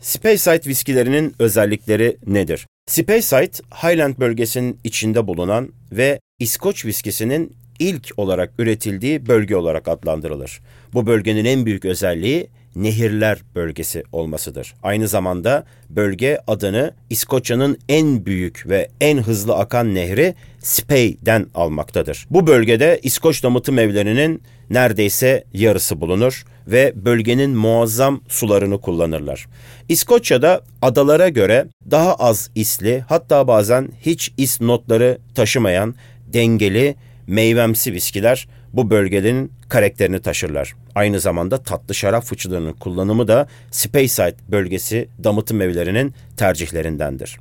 Speyside viskilerinin özellikleri nedir? Speyside, Highland bölgesinin içinde bulunan ve İskoç viskisinin ilk olarak üretildiği bölge olarak adlandırılır. Bu bölgenin en büyük özelliği nehirler bölgesi olmasıdır. Aynı zamanda bölge adını İskoçya'nın en büyük ve en hızlı akan nehri Spey'den almaktadır. Bu bölgede İskoç damıtım evlerinin neredeyse yarısı bulunur ve bölgenin muazzam sularını kullanırlar. İskoçya'da adalara göre daha az isli hatta bazen hiç is notları taşımayan dengeli meyvemsi viskiler bu bölgenin karakterini taşırlar. Aynı zamanda tatlı şarap fıçılarının kullanımı da Speyside bölgesi damıtım evlerinin tercihlerindendir.